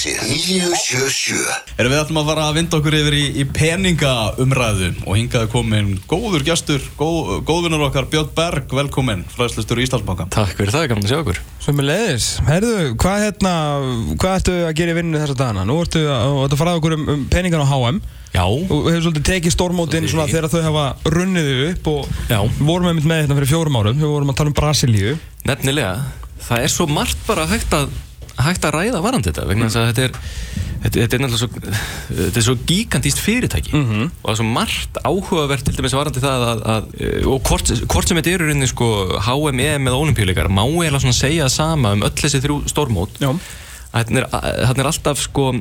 Exit 977 Erum við ætlum að fara að vinda okkur yfir í, í peningaumræðu og hingaði komin góður gestur, góð, góðvinnur okkar Björn Berg, velkomin, fræðslustur í Íslandsbanka. Takk fyrir það, gaman að sjá okkur Svömmu leiðis, herðu, hvað hérna, hvað ertu að gera í vinninu þessa dagana? Nú ertu að, að fara okkur um, um peningan á HM Já, og hefur svolítið tekið stórmótin svona þegar þau hafa runnið upp og Já. við vorum einmitt með hérna fyrir fjórum árum, við vorum að tala um Brasilíu. Nefnilega. Það er svo margt bara hægt að hægt að ræða varandi þetta vegna þess að þetta er þetta, þetta er náttúrulega svo þetta er svo gigantíst fyrirtæki. Mhm. og það er svo margt áhugavert til dæmis varandi það að, að og hvort, hvort sem þetta eru rauninni sko HM, EM eða olimpíuleikar má eiginlega svona segja það sama um öll þessi þrjú að þetta er, er alltaf sko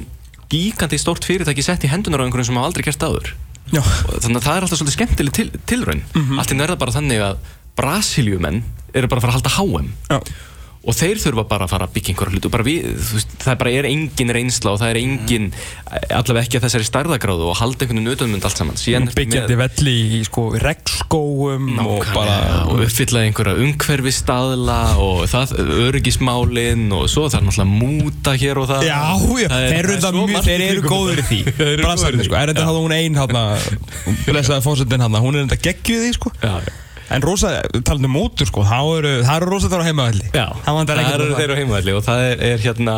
gigantíst stórt fyrirtæki sett í hendunar á einhverjum sem hafa aldrei gert áður. Já, þannig að það er alltaf svolítið skemmtileg til, tilraun. Allt í nörða bara þannig að Brasilíumenn eru bara að fara að halda HM já, og þeir þurfa bara að fara að byggja einhverja hluti og bara við, þú veist, það bara er engin reynsla og það er engin, allavega ekki að þessari stærðagráðu og halda einhvern veginn utanmund allt saman. Síðan byggjandi velli í sko regnskóum og bara og uppfylla einhverja umhverfi staðla og það, öryggismálin og svo það er náttúrulega múta hér og það Já, já, Það er- þeir eru, það er þetta mjög- þeir eru góður í því. Þetta. Þeir eru góðir í Brasilíu, því. sko, er þetta hafði hún hérna blessaði fórsetin hérna, hún er þetta geggjuð í sko. Já, En rosa, talandi um mótur sko, þá eru, það eru rosa þar á heimavalli Já, Það það eru þeir á heimavalli og það er, er hérna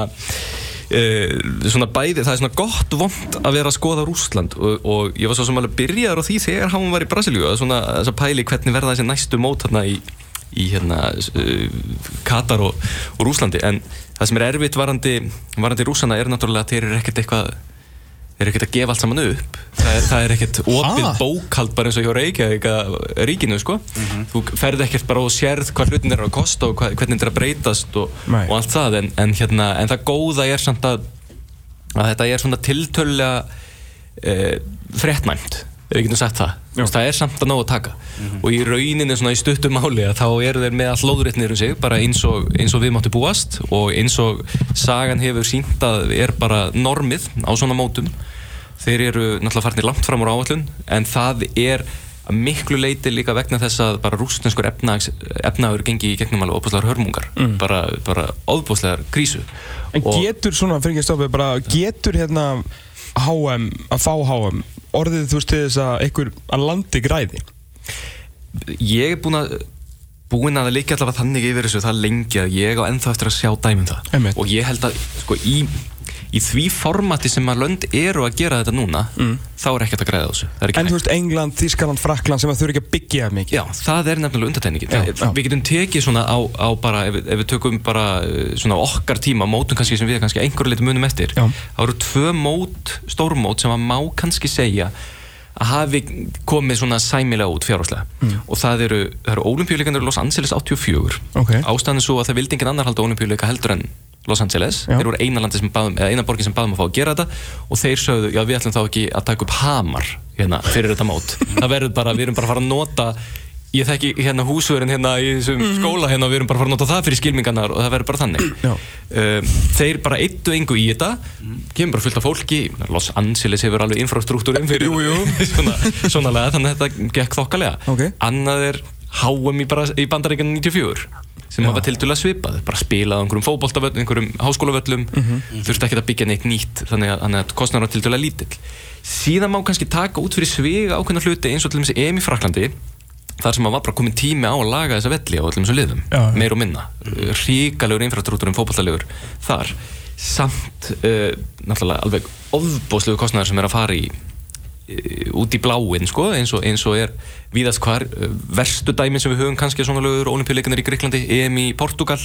uh, svona bæði, það er svona gott vond að vera að skoða Rússland og, og ég var svo sem alveg byrjaður á því þegar hann var í Brasilíu að svona þess að pæli hvernig verða þessi næstu mót hérna í, í hérna uh, Katar og, og Rússlandi. En það sem er erfitt varandi, varandi Rússana er náttúrulega að þeir eru ekkert eitthvað þeir eru ekkert að gefa allt saman upp. Það er, það er ekkert opið Ha? bókald bara eins og hjá Reykjavík ríkinu sko. Þú ferð ekkert bara og sérð hvað hlutin er að kosta og hvað, hvernig þetta er að breytast og, og allt það. En, en, hérna, en það góða er samt að, að þetta er svona tiltölulega e, fréttnæmt. Ef við getum sagt það? Það er samt að ná að taka. Og í rauninni svona í stuttum máli að þá eru þeir með all lóðréttnir um sig bara eins og, eins og við máttu búast. Og eins og sagan hefur sínt að er bara normið á svona mótum þeir eru náttúrulega farnir langt fram úr áallun en það er miklu leiti líka vegna þess að bara rústenskur efnaður gengi í gegnum alveg óbúslegar hörmungar. Bara, bara óbúslegar krísu. En Og- getur svona, fyrir ekki að stoppa, bara getur hérna HM, að fá HM orðið þú veist þess að einhver að landi græði? Ég er búinn að búinn að leikja allavega þannig yfir þessu það lengi að ég á ennþá eftir að sjá dæmum það. Einmitt. og ég held að sko, í, í því formati sem að lönd eru að gera þetta núna þá er ekkert að græða þessu En þú veist England, Þískaland, Frakland sem að þurfi ekki að byggja mikið Já, það er nefnilega já. Við getum tekið svona á, á bara ef, ef við tökum bara uh, svona okkar tíma mótum kannski sem við kannski einhverju leiti munum eftir Já. Það eru tvö mót, stórmót sem að má kannski segja að hafi komið svona sæmilega út fjárháslega Mm. og það eru, eru olimpíuleikandur í Los Angeles 84 Ok. ástæðan er svo að það vildi engin annar halda olimpíuleika heldur en Los Angeles. Já. þeir voru eina baðum, eina borgin sem baðum að fá að gera þetta. Og þeir sögðu, já við ætlum þá ekki að taka upp hamar hérna fyrir þetta mót. Það verður bara, við erum bara að fara að nota ég þekki hérna húsverðin hérna í þessum skóla hérna og við erum bara að fara að nota það fyrir skilmingarnar og það verður bara þannig. Um, þeir bara eittu engu í þetta. Kemur bara fullt af fólki. Los Angeles hefur alveg infrastruktúrin fyrir Jú, jú. svona, svona lega, þannig að þetta gekk þokkalega. Ok. annað er HM í, í bandaríkjan 94 sem hafa til dæla svipað bara spilað á einhverjum fótboltavöllum, einhverjum háskólavöllum þurfti ekki að byggja neitt nýtt þannig að, að kostnar var til dæla lítill. Síðan má kannski taka út fyrir svig ákveðna hluti eins og til dæmis EM í Fraklandi þar sem að var bara komin tími á að laga þessa velli á öllum þessu liðum, Já, já. meir og minna. Ríkalegur infrastruktúrum fótballtalegur þar. Samt uh, náttúrulega alveg ofbóðslegu kostnæður sem er að fara í út í bláinn sko, eins og, eins og er víðast hvar. Uh, verstu dæmin sem við höfum kannski svona lögur olimpíuleikanir í Greiklandi, EM í Portugal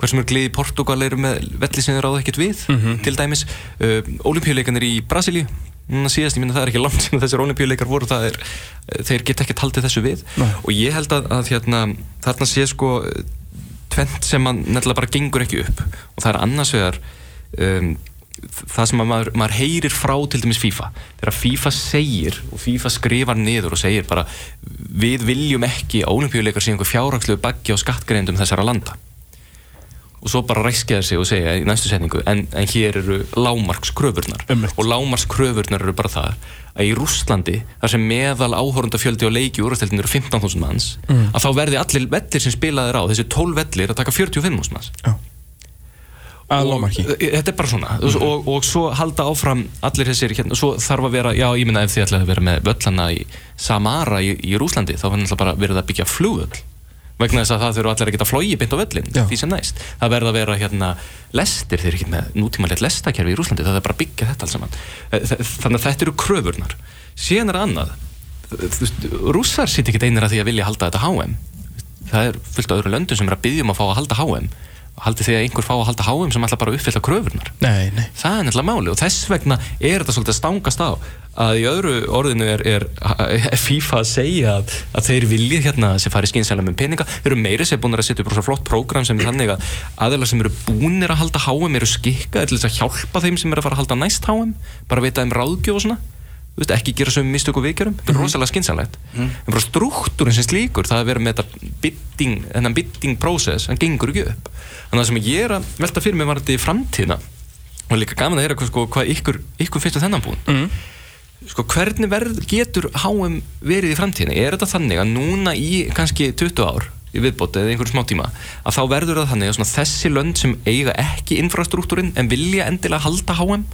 hversum er glið í Portugal eru með velli sem þeir ráða ekkert við til dæmis. Uh, olimpíuleikanir í Brasilíu mm, síðast, ég minna það er ekki langt sem þessir olimpíuleikar voru það er, þeir geta ekkert haldið þessu við. Nei. og ég held að, að hérna, þarna sé sko tvent sem nefnilega bara gengur ekki upp. Og það er annars vegar um, það sem að maður, maður heyrir frá til dæmis FIFA þegar FIFA segir og FIFA skrifar niður og segir bara við viljum ekki að olimpíuleikar sé einhver fjárhagslegu baggi á skattgreindum þessara landa og svo bara ræskjaði sig og segja í næstu setningu en, en hér eru lámarkskröfurnar Einmitt. og lámarkskröfurnar eru bara það að í Rússlandi þar sem meðal áhórundafjöldi á leiki úrvastildin eru 15.000 manns að þá verði allir vellir sem spilaðir á þessi 12 vellir að taka 45.000 manns Já. Að og lágmarki. e, þetta er bara svona. Og, og svo halda áfram allir þessir hérna, svo þarf að vera, já ég minna ef þið ætlaði að vera með völlana í Samara í, í Rúslandi þá bara verið að byggja flugvöll. Vegna þess að það þurfa allir að geta flói beint á völlin, Já. því sem næst. Það verða að vera hérna lestir, þeir eru ekki með nútímalegt lestakerfi í Rúslandi, það er bara að byggja þetta alls saman. Þa- þannig að þetta eru kröfurnar. Síðan er annað rússar sitt ekki einir að því að vilja halda þetta HM það er fullt af öðru löndum sem er að byggja um að fá að halda HM haldið því að einhver fá að halda HM sem ætla bara að uppfylla kröfurnar? Nei, nei. Það er nefnilega máli og þess vegna er þetta svolítið að stangast á að í öðru orðinu er, er, er FIFA að segja að, að þeir vilja hérna sem fari skynsæla með peninga. Þeir eru meiri sem búin að setja upp rosa flott prógram sem er þannig að aðeins sem eru búnir að halda HM eru skikkaðir til þess að hjálpa þeim sem eru að fara að halda næst HM bara veita þeim ráðgjöf og svona veist, ekki gera sömu mistök og við gerum. Þetta er rosalega skynsalegt en bara struktúrin sem slíkur það að vera með þetta bidding, process hann gengur ekki upp. Þannig að sem ég er að velta fyrir mig var þetta í framtíðina og líka gaman að heyra sko, hvað ykkur, ykkur finnst um þennan búin mm. sko, hvernig verð, getur HM verið í framtíðinni? Er þetta þannig að núna í kannski 20 ár í viðbót eða einhverjum smá tíma að þá verður það þannig að þessi lönd sem eiga ekki infrastruktúrin en vilja endilega halda HM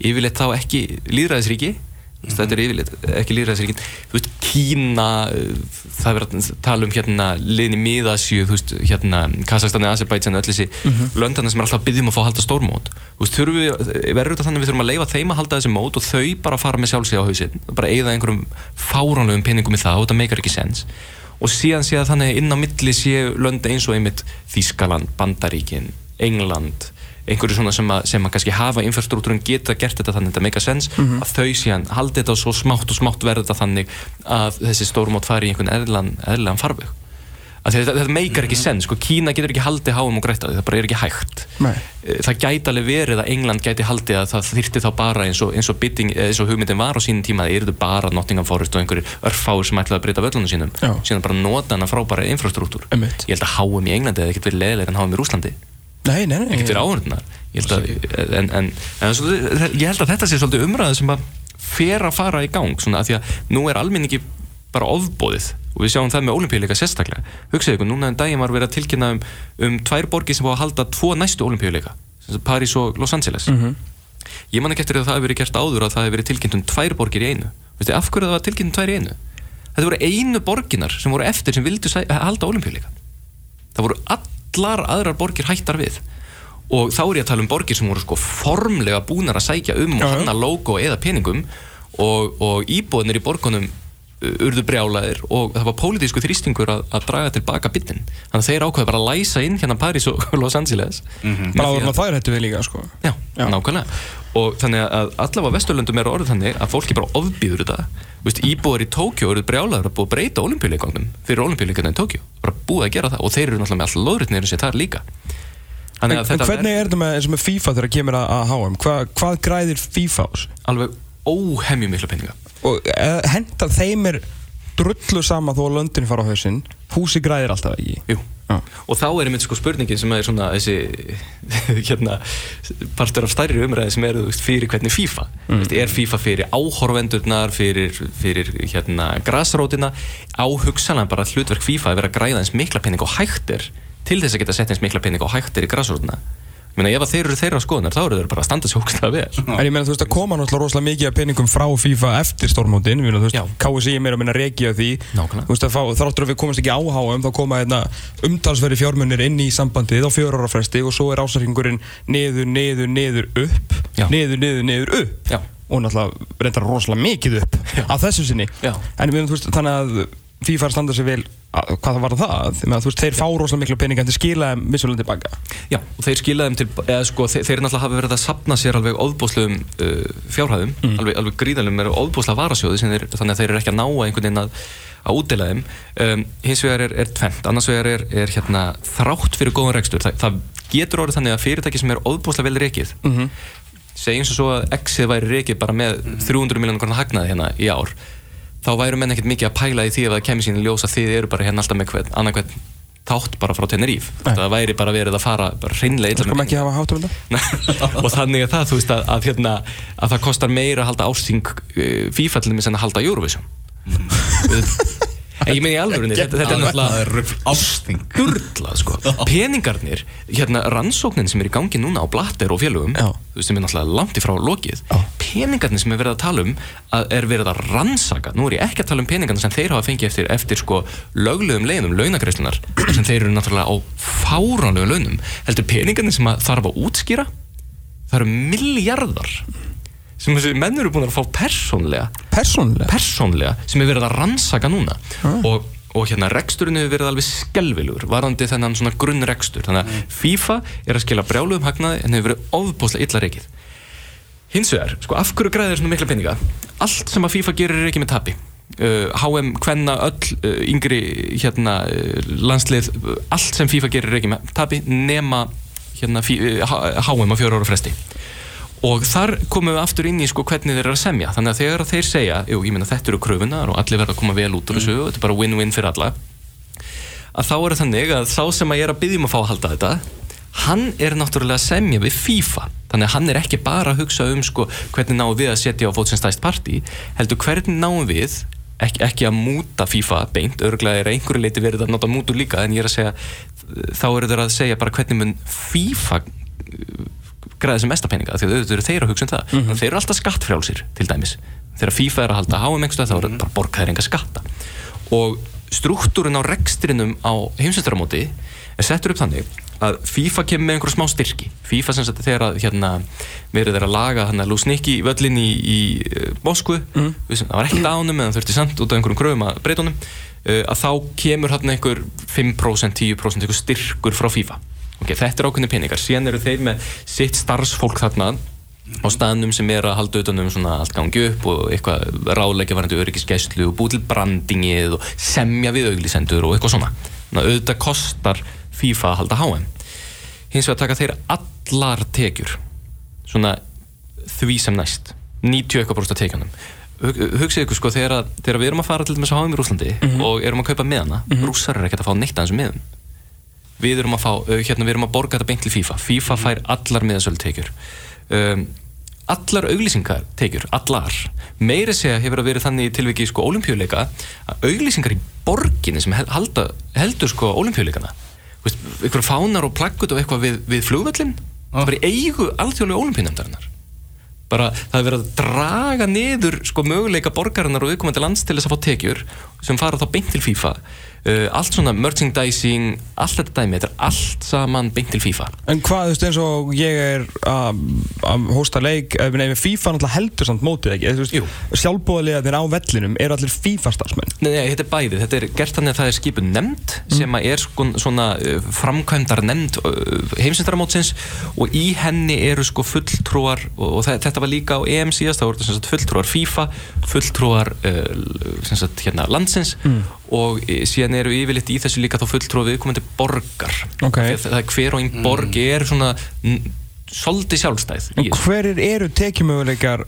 yfirleitt þá ekki líðræðisríki mm þetta er yfirleitt ekki líðræðisríkin þú veist, Kína uh, það er verið að tala um hérna liðin í miðasju, þú veist, hérna Kazakstan, Azerbaijan, öll þessi mm -hmm. löndana sem er alltaf að byggja um að fá að halda stórmót. Þú veist, þurfum við, verður þetta þannig að við þurfum að leifa þeim að halda þessi mót og þau bara fara með sjálfsíð á hausinn, bara eigða einhverjum fáránlegum peningum í það og þetta meikar ekki sens. Og síðan sé að þannig inn á milli séu lönd eins og einmitt Þískaland, Bandaríkin, England einhverju svona sem að, sem að kannski hafa infrastruktúrun geta gert þetta þannig að þetta meika sens að þau síðan haldi þetta og svo smátt og smátt verður þetta þannig að þessi stórmót fari í einhvern eðlan, eðlan farveg. Þetta, þetta meikar ekki sens sko, Kína getur ekki haldið háum og grætt að það bara er ekki hægt. Nei. Eh, það gæti alveg verið að England gæti haldið að það þyrti þá bara eins og, eins og, bidding, eh, eins og hugmyndin var á sínum tíma það eru bara Nottingham Forest og einhverjir örfáir sem ætlaði að breyta völlunum sínum. Já. síðan bara nota hana frábæra infrastruktúr ég held að HM í Englandi hefði ekkert verið leðilega en HM í Rúslandi Nei, nei, nei ekkert verið áhörðunar en, en, en svo, ég held að þetta sé svolítið umræða sem að fer að fara í gang svona að því að nú er almenningi bara ofbóðið og við sjáum það með olimpíuleika sérstaklega. Hugsaðu ykkur, núna en daginn var verið að tilkynna um, um tvær borgir sem fá að halda tvo næstu olimpíuleika París og Los Angeles. Mhm. ég man ekki eftir að það hefur verið gert áður að það hefur verið tilkynnt um tvær borgir í einu. Veistu, af hverju það var tilkynnt um tvær í einu? Þetta voru einu borginar sem voru eftir sem vildu sæ- halda olimpíuleika það voru allar aðrar borgir hættar við. Og þá er ég að tala um borgir sem voru sko formlega búnar að sækja um og hanna logo eða peningum og, og íbúðinir í borgunum urðu brjálaðir og það var pólitísku þrýstingur að, að draga tilbaka byttin þannig að þeir ákveða bara að læsa inn hérna Paris og Los Angeles. Mhm. Bara áður en að það er hættu við líka, sko. Já, Já. nákvæmlega og þannig að allavega vesturlöndum er orðið þannig að fólki bara ofbýður þetta. Þú veist, íbúar í Tókjó eru brjálaður að búið að breyta olimpíuleikongnum fyrir olimpíuleikana í Tókjó bara búið að gera það. Og þeir eru náttúrulega með alltaf lóðritnir sem það er líka. En, en hvernig er þetta með, eins og með FIFA þegar kemur að, að HM? Hva, hvað græðir FIFA á þessu? alveg óhemju mikla peninga. Og uh, hendar þeim er drullu sama þó að löndin fara á hausinn Húsi græðir alltaf ekki? Jú. Og þá er einmitt sko spurningin sem er svona þessi hérna, partur af stærri umræði sem er veist, fyrir hvernig FIFA. Mm. veist, er FIFA fyrir áhorfendurnar fyrir, fyrir hérna, grasrótina? Á hugsaðan bara hlutverk FIFA að vera að græða eins mikla pening og hægt er til þess að geta sett eins mikla pening og hægt er í grasrótina? ég meina ef að þeir eru þeirra skoðunar þá eru þeir bara að standa sér hókstlega vel En ég meina þú veist að koma náttúrulega rosalega mikið af peningum frá FIFA eftir stórmótin Þú veist. KSI er meira að minna reiki á því Nákvæmlega. Þú veist að fá, þráttur að við komast ekki á HM þá koma hérna, umtalsveri fjármunir inn í sambandið á fjör ára fresti og svo er ásækingurinn niður, niður, niður, upp Já. niður, niður, niður, upp Já. og náttúrulega reyndar rosalega mikið upp Já. af þessu sinni en meina veist þannig að FIFA er að standa sig vel að, hvað það var það, þú veist, þeir fá rosalega miklu peninga en þeir skila þeim vissulega tilbaka Já, og þeir skilaði þeim til, eða sko, þeir, þeir náttúrulega hafa verið að sapna sér alveg óðbúslegum uh, fjárhæðum, alveg, alveg gríðalum er óðbúslega varasjóði, þeir, þannig að þeir eru ekki að ná að einhvern veginn að, að útdeila þeim. Um, hins vegar er, er tvent, annars vegar er, er hérna, þrátt fyrir góðan rekstur. Það, það getur orðið þannig að fyrirtæki sem er óðbúslega vel rekið, segjum sem svo að Exið væri rekið bara með 300 miljónur konar hagnaði hérna í ár, þá væru menn ekkert mikið að pæla í því ef það kemur sín í ljós að þið eru bara hérna alltaf með hvern, annað hvern þátt bara frá Tenerife. Nei. það væri bara verið að fara hátt um og þannig er það, þú veist, að, að, hérna, að það kostar meira að halda ásting uh, til þess en að halda Eurovision En ég meina í alvörunni, þetta, þetta er náttúrulega ásting sturlað sko. peningarnir, hérna rannsóknin sem er í gangi núna á blatter og félögum Já. sem er náttúrulega langt í frá lokið peningarnir sem er verið að tala um að er verið að rannsaka, nú er ég ekki að tala um peningarnir sem þeir hafa fengið eftir, eftir sko löglegum leiðum, launagreislunar sem þeir eru náttúrulega á fáránlegum launum heldur peningarnir sem að þarf að útskýra það eru miljardar sem þessi menn eru búin að fá persónlega Persónulega? Persónlega sem er verið að rannsaka núna. Og, og hérna reksturinn hefur verið alveg skelvilugur varandi þennan svona grunnrekstur. Þannig að FIFA er að skila brjáluðum hagnaði en hefur verið ofbúslega illa reikið hins vegar, sko af hverju græðir svona mikla peninga? Allt sem að FIFA gerir er ekki með tapi. Uh, HM, Kvenna, öll uh, yngri hérna uh, landslið uh, allt sem FIFA gerir er ekki með tapi nema hérna fí- uh, H- HM á fjóra ára fresti og þar komum við aftur inn í sko hvernig þeir eru að semja. Þannig að þegar þeir segja, jú, ég meina þetta eru kröfunar og allir verða að koma vel út úr þessu og þetta er bara win-win fyrir alla að þá er þannig að sá sem að ég er að byggjum að fá að halda þetta hann er náttúrulega að semja við FIFA. Þannig að hann er ekki bara að hugsa um sko hvernig náum við að setja á fót sem stæst partí heldur hvernig náum við ekki, ekki að múta FIFA beint. Örgulega er einhverju leiti verið að nota mútur líka en ég er að segja þá eru þeir að segja bara hvernig mun FIFA græði sem mesta peninga því að auðvitað eru þeir að hugsa um það. Mm þeir eru alltaf skattfrjálsir til dæmis. Þegar FIFA er að halda háum einhverstað þá eru bara borgaðir enga skatta. Og struktúrin á rekstrinum á heimsveistaramóti er settur upp þannig að FIFA kemur með einhverjum smá styrki. FIFA sem sagt þegar að hérna, verið þeir að laga hann að Lúsniki völlin í, í uh, Moskvu mm. það var ekkert ánum það þurfti samt út af einhverjum gröfum að breyta honum uh, að þá kemur hann einhver 5% 10% einhver styrkur frá FIFA ok, þetta er ákveðni peningar. Síðan eru þeir með sitt starfsfólk þarna á staðnum sem er að halda utan um svona allt gangi upp og eitthvað ráðleika varandi öryggisgæslu og búið til brandingið og semja við auglisendur og eitthvað svona. Að auðvitað kostar FIFA að halda HM hins vegar taka þeir allar tekjur svona því sem næst 90% af tekjunum. Hug- hugsið ykkur sko þegar, að, þegar við erum að fara til þess að HM í Rúslandi og erum að kaupa meðana mm rússar eru ekkert að fá neitt að þessum meðum við erum að fá, hérna við erum að borga þetta beint til FIFA. FIFA fær allar miðasölu tekjur um, allar auglýsingar tekjur, allar meiri segja hefur að verið þannig í tilviki sko olimpíuleika að auglýsingar í borginni sem halda, heldur sko olimpíuleikana eitthvað fánar og plaggut og eitthvað við, við flugvöllin það var í eigu alþjóðlega olimpíunemdarinnar bara það er verið að draga niður sko möguleika borgarinnar og viðkomandi lands til þess að fá tekjur sem fara þá beint til FIFA. Uh, allt svona merchandising allt þetta dæmi, þetta er allt saman beint til FIFA. En hvað, þú veist, eins og ég er að hósta leik, við nefnum FIFA náttúrulega heldur samt mótið ekki, sjálfbúðaliða þeir á vellinum eru allir FIFA-starfsmenn. Nei, nei, þetta er bæði, þetta er gert þannig að það er skipuð nefnd sem að er sko, svona uh, framkvæmdar nefnd uh, heimsendaramótsins og í henni eru sko fulltrúar og, og þe- þetta var líka á EM síðast, það voru þetta sem sagt fulltrúar FIFA, fulltrúar uh, sem sagt hérna landsins og uh, síðan eru yfirleitt í þessu líka þá fulltrúar viðkomandi borgar Ok. það, það er hver og einn borg er svona svolítið sjálfstæð hverir eru tekjumöguleikar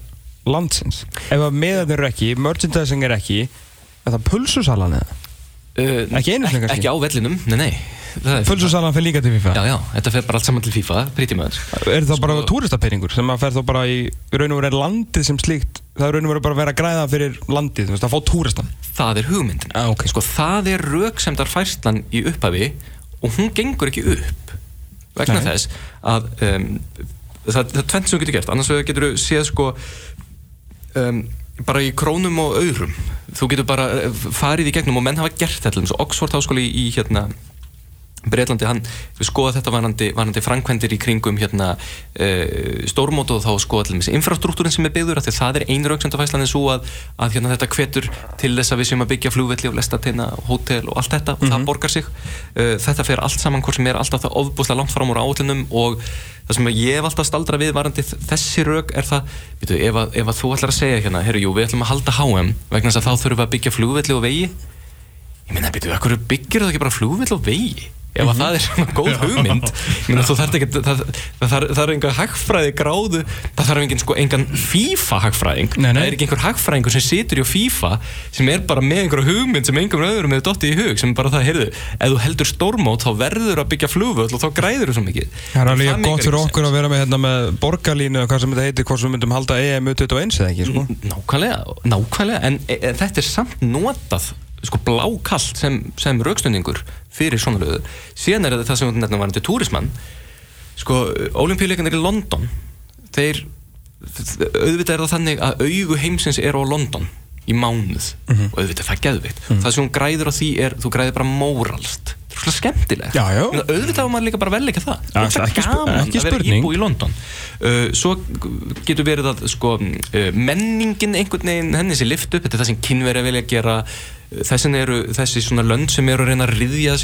landsins? Ef að meðan eru ekki, merchandising er ekki, er það pulsusalan eða? Uh, Ekki einu ek- kannski? ekki á vellinum, nei nei Pulsusalan fyrir líka til FIFA? Já, já, þetta fer bara allt saman til FIFA, pretty much Er það bara Sko- túristapeiringur sem að fer þá bara í raun og veru er landið sem slíkt það er raun og veru bara að vera græða fyrir landið þú veist, að fá túristan það er hugmyndin Ah, ok. sko, það er röksemdar færslan í upphafi og hún gengur ekki upp vegna Nei. þess að um, það, það er tvent sem þú getur gert annars getur þú séð sko um, bara í krónum og auðrum þú getur bara eh, farið í gegnum og menn hafa gert þetta eins og Oxford háskóli í hérna Breitlandi, hann skoða þetta varandi, varandi framkvæmdir í kringum hérna uh, stórmót og þá skoða til dæmis infrastruktúrin sem er byggður því að það er ein rauksendafæslan en svo að, að hérna, þetta hvetur til þess að við séum að byggja flugvelli og lestateina, hótel og allt þetta og það borgar sig. Uh, þetta fer allt saman hvort sem er alltaf það ofbúslega langt fram úr átlunum og það sem ég hef alltaf staldra við varandi þessi rauk er það, veitu, ef, að, ef að þú ætlar að segja hérna, herru, jú, við ætlum að halda HM vegna þess að þá þurfum við að byggja flugvelli og vegi. Ég meina, byrju, ef að það er svona góð hugmynd þarf ekki það, það, það, er enga hagfræði gráðu það þarf engin, sko, engan FIFA hagfræðing Nei, nei. það er ekki einhver hagfræðingur sem situr í FIFA sem er bara með einhverja hugmynd sem einhverjum öðrum hefur dottið í hug sem bara það, heyrðu, ef þú heldur stórmót þá verður að byggja flugvöll og þá græður þú svo mikið Það er alveg gott fyrir okkur að vera með, hérna, með borgarlínu og hvað sem þetta heitir, hvort sem við myndum halda EM 21 eða ekki, sko. Nákvæmlega, nákvæmlega en, en þetta er samt notað sko blákallt sem, sem raukstundingur fyrir svona löðu síðan er þetta það sem nefnum varandi túrismann. Sko, olimpíuleikanir í London þeir auðvitað er það þannig að augu heimsins er á London í mánuð. Og auðvitað það er geðvikt það sem hún græður á því er, þú græður bara móralst það er svona skemmtilegt. Já, já. Auðvitað var maður líka bara vel ekki það. Ja, það er ekki gaman ekki að vera íbú í London. Uh, svo getur verið að sko, uh, menningin einhvern veginn henni sé lift upp, þetta er það sem kynveri vilja gera þessin eru þessi svona lönd sem eru að reyna að ryðja,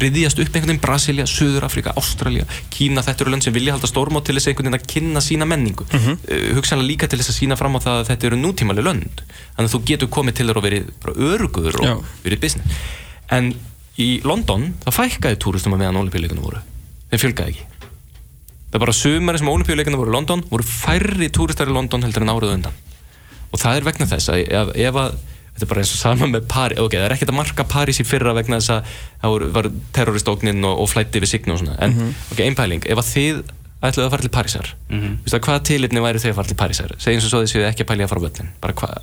ryðjast upp einhvern veginn Brasilia, Suður Afrika, Ástralja Kína, þetta eru lönd sem vilja halda stórmót til þess einhvern veginn að kynna sína menningu mm. -hmm. hugsanlega líka til þess að sína fram á það að þetta eru nútímali lönd þannig að þú getur komið til þér og verið örugur og Já. verið business en í London það fækkaði túristum að meðan olimpíuleikunum voru þeim fjölgaði ekki það er bara sumari sem olimpíuleikunum voru í London voru færri túristar í London heldur en árið undan og það er vegna þess að ef, ef að þetta er bara eins og sama með París ok, það er ekkert að marka París í fyrra vegna þess að það var terroristóknin og, og flætti við signa og svona en ok, einpæling, ef að þið ætlaðu að fara til Parísar mm -hmm. veistu að hvaða tilitni væri þau að fara til Parísar segjum svo svo þið séu ekki að pælja að fara á völlin bara hvað,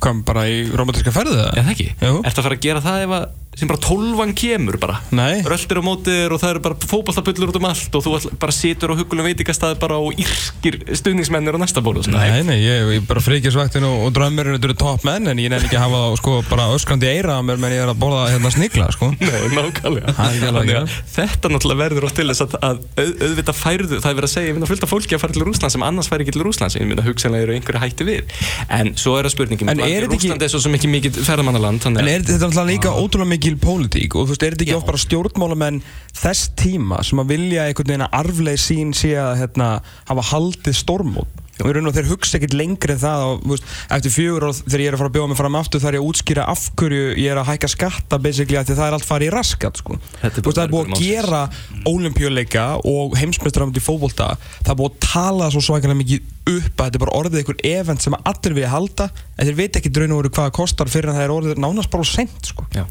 Kom bara í romantíska ferðu það? eða ekki Jú. ertu að fara að gera það ef að sem bara tólvan kemur bara. Nei. röltir á mótir og það eru bara fótballtabullur út um allt og þú bara situr á hugulum veitingastað bara og yrkir stuðningsmennir á næsta bóru Nei, nei, ég, ég bara fríkisvaktin og, og drömmurinn þetta eru topp menn en ég nefn ekki að hafa þá sko bara öskrandi eira á mér menn ég er að borða hérna snigla sko. Nei, nákvæmlega. Það Þannig að Þetta náttúrulega verður oft til þess að, að auð, auðvitað færðu, það er verið að segja, ég finna fullt af fólki að fara til Rúsland sem annars færi ekki til Rúsland sem ég mynda hugsanlega eru einhverju hætti við. En svo er það spurningin, Rúsland er svo mikið ferðamannaland En að er þetta náttúrulega líka ótrúlega mikil pólitík og þú veist, er þetta ekki Já. oft bara stjórnmálamenn þess tíma sem að vilja einhvern veginn að arfleið sín sé að hérna, hafa haldið stormót og raun og þeir hugsa ekkert lengri en það og þú veist, eftir fjögur og þegar ég er að fara að bjóða mig fram aftur þar ég að útskýra af hverju ég er að hækka skatta basically að því það er allt farið í raskat sko. Veist, það er búið að gera ólimpíuleika og heimsmeistaramönd í fótbolta það er búið að tala svo svakalega mikið upp að þetta er bara orðið einhver event sem allir vilja halda en þeir veit ekki draun og veru hvað það kostar fyrir en það er orðið nánast bara sent sko. Já,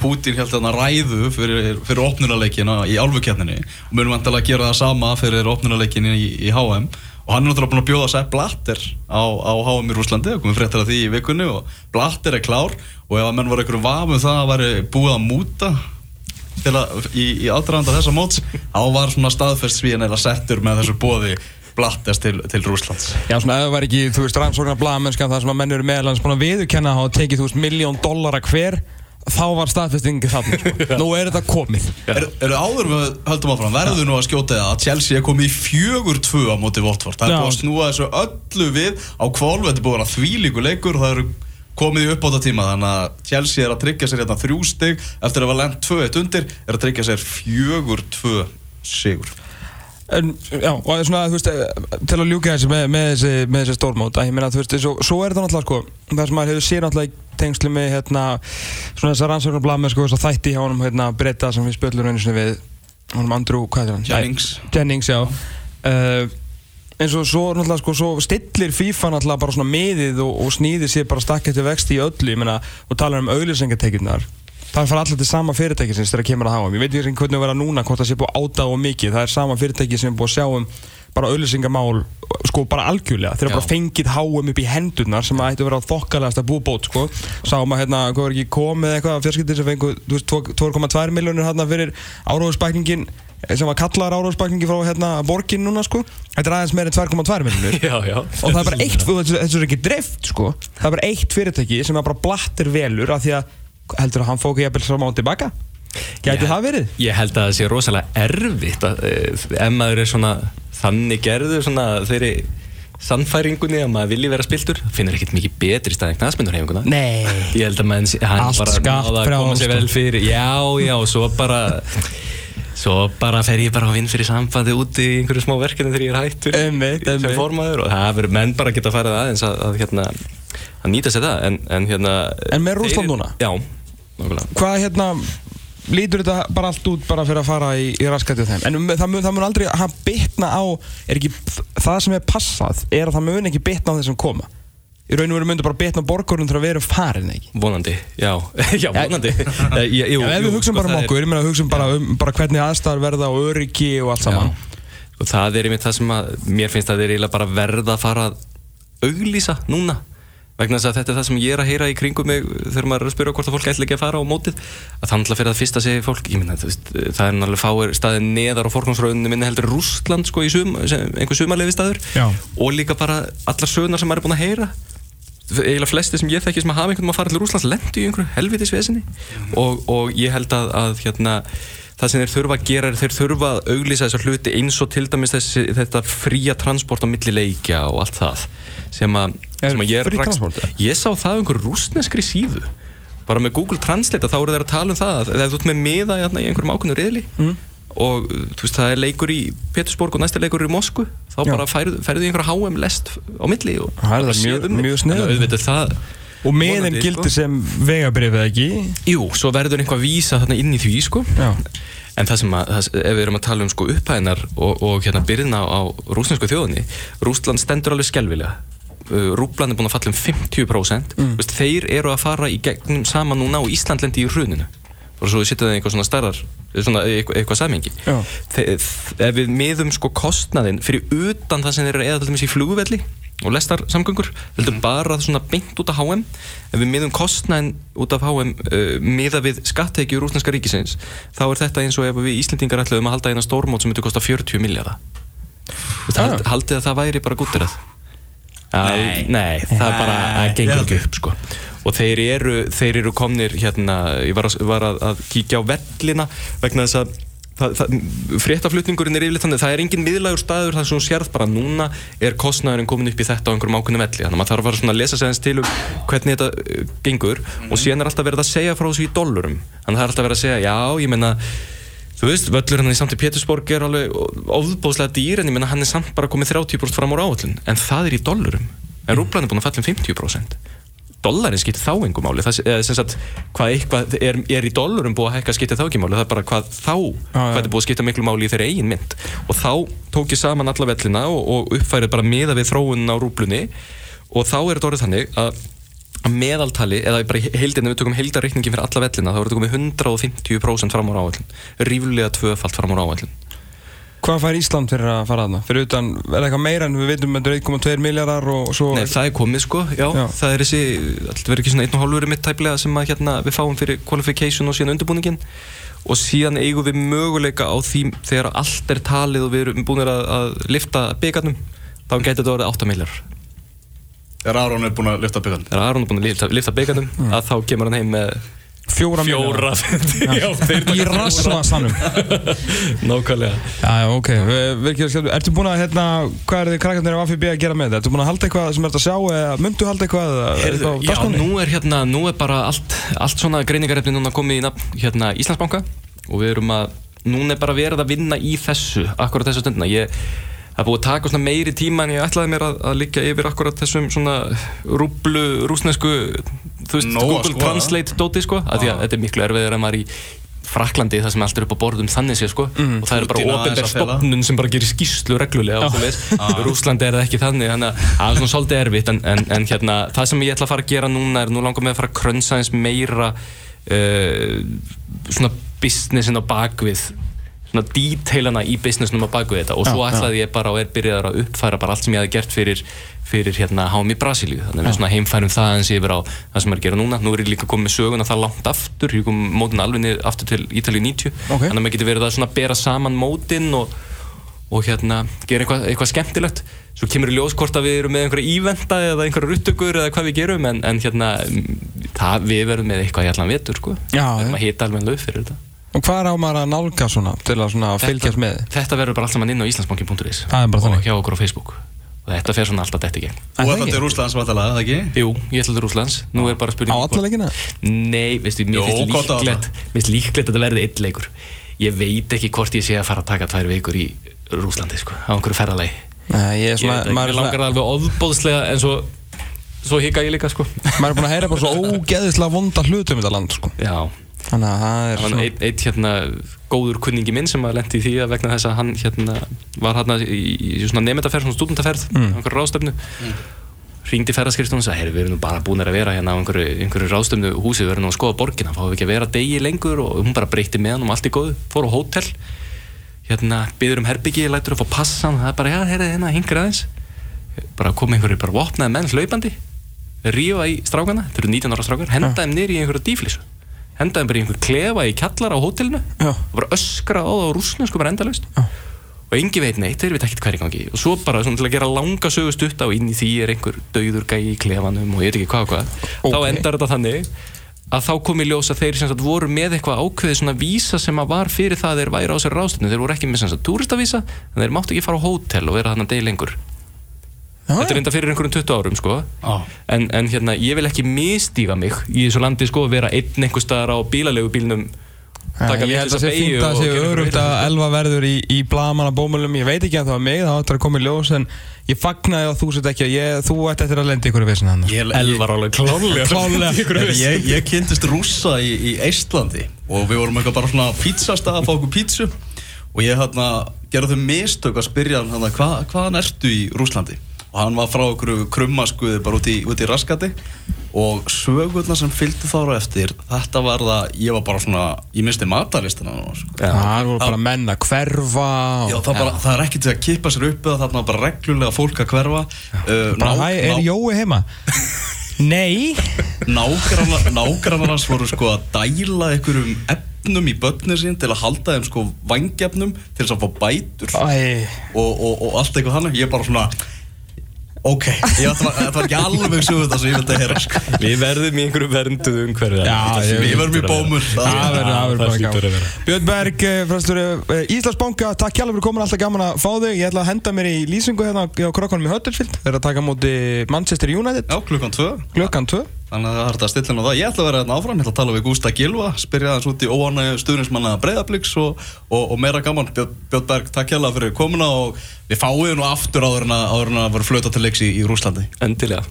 Pútín held þarna ræðu fyrir, fyrir opnunarleikina í álfukeppninni. Og munum vantilega að gera það sama fyrir opnunarleikinni í, í HM og hann er náttúrulega búin að bjóða Sepp Blatter á, á HM í Rúslandi og komið fréttir af því í vikunni og Blatter er klár. Og ef að menn voru einhverjum vafum það að væri búið að múta að, í, í aðdraðanda þessa móts þá var svona staðfest svíðan eða settur með þessu bóði Blatters til, til Rúslands Já, svona ef það var ekki, þú veist, rannsóknar blamennskan það sem að menn eru meðalans búin að viðurkenna hafa tekið, þú veist, miljón dollara hver þá var staðfestingi þarna sko. Nú er þetta komið. Er, eru áður við höldum áfram, verður nú að skjóta það að Chelsea er komið í fjögur tvö á móti Votford, það er Já. búið að snúa þessu öllu við á kvolv, þetta er búið að þvílíku leikur og það eru komið í uppbóta tíma þannig að Chelsea er að tryggja sér hérna þrjú stig eftir að hafa lent 2-1 undir er að tryggja sér fjögur tvö sigur En, já, og það er svona, þú veist, eh, til að ljúka þessi með, með þessi, með þessi stórmót að ég meina, þú veist, svo, svo er þetta náttúrulega, sko það sem maður hefur séð náttúrulega í tengslu með hérna, svona þessar rannsóknar blamennsku þess að þætti hjá honum, hérna, breyta sem við spöllum einu sinni við honum Andrew, hvað er hann? Jennings. Jennings, já uh, eins og svo náttúrulega, sko, svo stillir FIFA náttúrulega bara svona miðið og, og snýðir sér bara stakk eftir vexti í öllu, ég meina, og talar um auðlýsingatekjurnar það fara allir til sama fyrirtæki sem þegar kemur að háa ég veit ekki hvernig það vera núna, hvort það sé búið áta og mikið. Það er sama fyrirtæki sem er búið að sjá um bara auðlýsingamál, sko bara algjörlega. Þeir eru bara fengið háum upp í hendurnar sem ættu að vera þokkalegast að búa bót sko. sáum að hérna, hvað var ekki komið eitthvað fjörskiptir sem fengu þú veist, 2,2 miljónir hérna fyrir áróðusbækningin sem var kallar áróðusbækningi frá hérna borgin núna sko. Þetta er aðeins meira en 2,2 miljónir Já, já. Og það er bara eitt, þessu er ekki dreift sko. Það er bara eitt fyrirtæki sem er bara blattir velur af því að heldur að hann fók jafnvel svo mánu tilbaka? Gæti það verið? Ég held að það sé rosalega erfitt að, eh, ef maður er svona þannig gerður svona þeirri sannfæringunni að maður vilji vera spiltur finnir ekkert mikið betri stað en knastmyndurhefinguna Nei. Ég held að maður hann bara náða að koma sér og- vel fyrir. Já, já, svo bara Svo bara fer ég bara að vinn fyrir sambandi úti í einhverju smá verkefni þegar ég er hættur Einmitt, sem einmitt. formaður og það verður menn bara að geta farið aðeins að, að, hérna, að nýta sér það en, en, hérna, En með Rússland þeir- núna? Já, nákvæmlega. Hvað hérna lítur þetta bara allt út bara fyrir að fara í, í raskættið þeim? En um, það, mun, það mun aldrei að bitna á er ekki, það sem er passað er að það mun ekki bitna á þessum koma? Í raun og veru myndi bara bitna á borgurinn þegar við erum farin ekki? Vonandi, já, já, vonandi. Ég- jú, Já, ef jú, við hugsaum sko, bara um það er- okkur, ég meina hugsaum bara um bara hvernig aðstæðar verða og öryggi og allt saman. Og það er einmitt það sem að mér finnst að þeir eiginlega bara verða að fara að auglýsa núna vegna þess að þetta er það sem ég er að heyra í kringum mig þegar maður er að spyrja hvort að fólk ætla ekki að fara á mótið. Að þannig að fyrir að fyrsta segi fólk ég minna, veist, það er náttúrulega fáir staðir neðar á fórkvámsröðunni minni heldur Rústland sko, í sum, sem, einhver sumarlefi staður. Já. og líka bara allar sögurnar sem maður er búin að heyra. Eiginlega flesti sem ég þekki sem að hafa einhvern veginn að fara til Rúslands lendi í einhverju helvitisvesinni og, og ég held að, að hérna, það sem þeir þurfa að gera er þeir þurfa að auglýsa þessar hluti eins og til dæmis þessi, þetta fría transport á milli leikja og allt það sem að, sem að ég eða? ég sá það á einhverju rúsneskri síðu bara með Google Translate þá eru þeir að tala um það að ef þú ert með miða í einhverjum ákveðnu riðli Mm. og veist það er leikur í Petersborg og næsta leikur er í Moskvu þá Já. bara færðu færðu í einhverja HM lest á milli og Það er það mjög- um mjög að er það Og vonandi, gildi sko. sem vegabrifið ekki Jú, svo verður einhvað vísa þarna inn í því sko. En það sem að, það, ef við erum að tala um sko upphæðinar og, og hérna byrjina á, rúsnesku þjóðinni Rúsland stendur alveg skelvilega Rúbland er búin að falla um 50% mm. Vist, Þeir eru að fara í gegnum saman núna og Ísland lendi í hruninu. Og svo setja það í eitthvað svona starrar svona eitthvað, eitthvað samingi Já. ef við miðum sko kostnaðin fyrir utan það sem þeir eru eða til dæmis í flugvelli og lestar samgöngur heldur bara svona beint út af HM ef við miðum kostnaðin út af HM uh, miða við skatteiki úr rúsneska ríkisins þá er þetta eins og ef við Íslendingar ætlaðum að halda eina stórmót sem myndi kosta 40 miljardar haldið að það væri bara gúttirað Nei. nei, það er bara að gengur ekki upp sko. og þeir eru, þeir eru komnir hérna, ég var að, var að, að kíkja á vellina vegna þess að það, það, fréttaflutningurinn er yfirleitt þannig það er engin miðlægur staður þar sem þú sérð bara núna er kostnæðurinn komin upp í þetta á einhverjum ákveðnum velli þannig að maður þarf að fara svona að lesa sig aðeins til um hvernig þetta uh, gengur og síðan er alltaf verið að segja frá þessu í dollurum þannig að það er alltaf verið að segja, já, ég meina þú veist, völlur hann í samt í Pétursborg er alveg ofðbóðslega dýr en ég meina hann er samt bara komið 30% fram úr áallin en það er í dollurum. En rúblan er búin að falla um 50% dollarin skiptir þá engum máli. Það er sem sagt hvað eitthvað er, er í dollarum búið að hækka skiptir þá ekki máli. Það er bara hvað þá, já. hvað er búið að skipta miklu máli í þeirra eigin mynd. Og þá tók ég saman alla vellina og, og uppfærið bara miða við þróunin á rúblunni og þá er þetta orðið þannig að meðaltali, eða bara í heildinu við tökum heildarreikningin fyrir alla vellina, þá er þetta komið 150% fram úr áallin ríflega tvöfalt fram úr áallin Hvað fær Ísland fyrir að fara þarna? Fyrir utan, er það eitthvað meira en við veitum að þetta er 1,2 miljardar og svo Nei, það er komið sko, já, Já. það er þessi alltaf verið ekki svona einn og hálfur mitt tæplega sem að hérna við fáum fyrir qualification og síðan undirbúningin og síðan eigum við möguleika á því þegar allt er talið og við erum búin að, að lifta byggarnum þá getur þetta orðið 8 miljar Er Aron er búin að lyfta byggarn? þegar Aron er búin að lifta, lifta byggarnum að þá kemur hann heim með fjóra fjóra í rassvasanum nákvæmlega Já, já, ok, virkið skemmt Ertu búin að, hérna, hvað er þið krakkarnir af AFB að gera með þetta? Ertu búin að halda eitthvað sem ert að sjá eða myndu halda eitthvað? er á já, dagskránni? nú er hérna, nú er bara allt, allt svona greiningarefni núna komið í nafn hérna Íslandsbanka og við erum að, núna er bara verið að vinna í þessu, akkurat þessu stundina ég, það búið að taka svona meiri tíma en ég ætlaði mér að, að liggja yfir akkurat þessum svona rúblu, rúsnesku þú veist, Nóg að Google skoða. Translate dóti sko, að því að þetta er miklu erfiðar en maður í Fraklandi það sem allt er upp á borðum þannig sé sko Mhm. og það er bara Rútína ofinber aðeins að fela. stopnun sem bara gerir skýslu reglulega og þú Rúslandi er það ekki þannig þannig að það er svona svolítið erfitt en, en, en hérna, það sem ég ætla að fara að gera núna er nú langar með að fara að krönsa eins meira uh, svona businessin á bakvið svona detailana í businessinum á bakvið þetta. Og svo ætlaði ég bara og er byrjaðar að uppfæra bara allt sem ég hafði gert fyrir, fyrir hérna í Brasilíu. Þannig að við heimfærum það eins yfir á það sem er að gera núna. Nú er ég líka komið með söguna það langt aftur. Ég kom mótin alveg niður aftur til Ítalíu 90 Ok. þannig að maður getur verið að svona bera saman mótin og, og hérna gera eitthvað, eitthvað skemmtilegt. Svo kemur í ljós hvort að við erum með einhverja ívenda eða einhverja ruttökur eða hvað við gerum en, en hérna það, við verðum með eitthvað allan vetur sko. Við erum að hita alveg lög fyrir þetta Og hvað á maður að nálga svona til að svona fylgjast með? þetta verður bara allt saman inn á íslandsbankin.is Það er bara og hjá okkur á Facebook og þetta fer svona alltaf dætt í gegn Þú ekki? til Rúslands vatalega, það ekki? Jú, ég ætla til Rúslands Nú er bara spurning Á alla leikina? Nei, veistu, mér finnst líklegt Mér finnst líklegt að þetta verði eitt leikur Ég veit ekki hvort ég sé að fara að taka tvær vikur í Rúslandi, sko, á einhverju ferðalagi Nei, ég langar alveg ofbóðslega en svo Svo hika ég líka, sko maður er búin að heyra bara svo ógeðislega vonda hlut um þetta land, sko. Já, Þannig að það er svona, eitt, eitt hérna góður kunningi minn sem að lendi í því að vegna þess að hann hérna var hérna í, í svona nefndaferð, svona stúdendaferð mm. á einhverju ráðstöfnu hringdi ferðarskrifstunum og sagði, "Heyrðu, við erum nú bara búin að vera hérna á einhverju, einhverju ráðstöfnu húsi, við erum nú að skoða borgina, fáum við ekki að vera degi lengur? Og hún bara breytti með hann um allt í góðu, fór á hótel. Hérna, byður um herbyggi, lætur upp á passan það er bara, já, heyrðu, hérna, hingur aðeins. Bara kom einhverju bara vopnaði menn hlaupandi rífa í strákana, þetta eru 19 ára strákar henda þeim niður í einhverja díflísu henda þeim bara í einhver klefa í kjallar á hótelinu Já. og bara öskra á það á rússnesku bara endalaust Já. og engi veit neitt, þeir veit ekkert hvað er í gangi og svo bara svona til að gera langa sögu stutta og inn í því er einhver dauður gæi í klefanum og ég veit ekki hvað og hvað þá Ok. endar þetta þannig að þá kom í ljós að þeir sagt voru með eitthvað ákveðið svona vísa sem að var fyrir það að þeir væri á sér ráðstöfnu, þeir voru ekki með sem sagt túristavísa en þeir máttu ekki fara á hótel og vera þannig að degi lengur Já, þetta er enda fyrir einhverjum 20 árum sko. Já. en, en hérna ég vil ekki misstíga mig í þessu landi sko vera einn einhver staðar á bílalegu bílnum taka ég held að það sé fínt að sé örugt að vitleysu. elva verður í, í blaman að bómulum ég veit ekki að það var mig, það áttur að koma í ljós en ég fagnaði að þú sett ekki ég, þú ætti eftir að lendi ykkur í vissin hann Elvar alveg klálega Klálega. ég, ég kynntist rússa í, í Eistlandi og við vorum eitthvað bara svona pizzastað að fá okkur pítsu. Og ég hérna gerði þau mistök að spyrja hann hva, hvaðan ertu í Rúslandi og hann var frá okkur krummaskuði bara út í, út í raskati. Og sögurna sem fylgdu þára eftir þetta var það, ég var bara svona ég misti matalistina núna, sko. það voru bara menn að hverfa Já, og það, bara, það er ekki til að kippa sér upp eða þarna var bara reglulega fólk að hverfa. Uh, bara hæ, er Jói heima? Nei. Nágrannar, nágrannar hans voru sko að dæla einhverjum efnum í börnir sín til að halda þeim sko vangjefnum til þess að fá bætur. Og, og, og allt eitthvað þannig. Ég er bara svona ok, ég ætla, þetta var ekki alveg svo þetta sem ég vildi að heyra sko. Við verðum í einhverju vernduð umhverfi Já, ég- við verðum í bómur. Það verður, það að vera. Björn Berg, eh, fræstur Íslandsbanka, takk hjálpa fyrir komin, alltaf gaman að fá þig. Ég ætla að henda mér í lýsingu hérna á krokkanum í Huddersfield Þeir að taka á móti Manchester United. Já, klukkan tvö. Klukkan 2 þannig að það hægt að stilla á það. Ég ætla að vera hérna áfram, ég ætla að tala við Gústa Gilva spyrja aðeins út í óanægu stuðnismanna breyðabliks og, og, og meira gaman. Björn, Björn Berg, takk hjálpa fyrir komuna og við fáum nú aftur áður en að vera flöta til leiks í, í Rúslandi Endilega